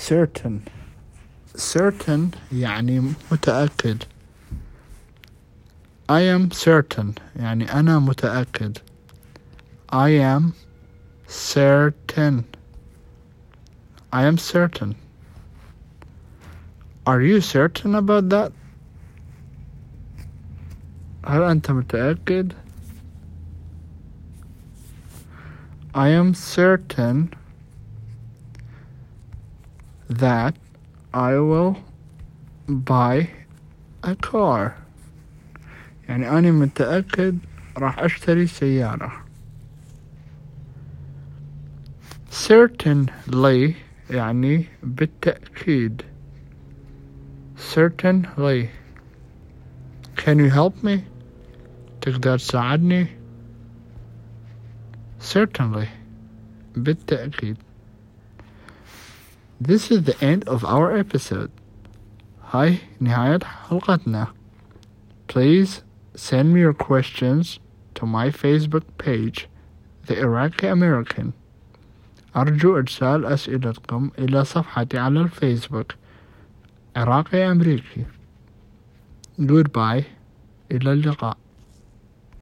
certain certain يعني متأكد I am certain يعني أنا متأكد I am certain I am certain Are you certain about that? هل أنت متأكد؟ I am certain that I will buy a car يعني أنا متأكد راح أشتري سيارة certainly يعني بالتأكيد certainly can you help me تقدر تساعدني certainly بالتأكيد This is the end of our episode هاي نهاية حلقتنا Please send me your questions to my Facebook page The Iraqi American أرجو إرسال أسئلتكم إلى صفحتي على الفيسبوك عراقي أمريكي Goodbye إلى اللقاء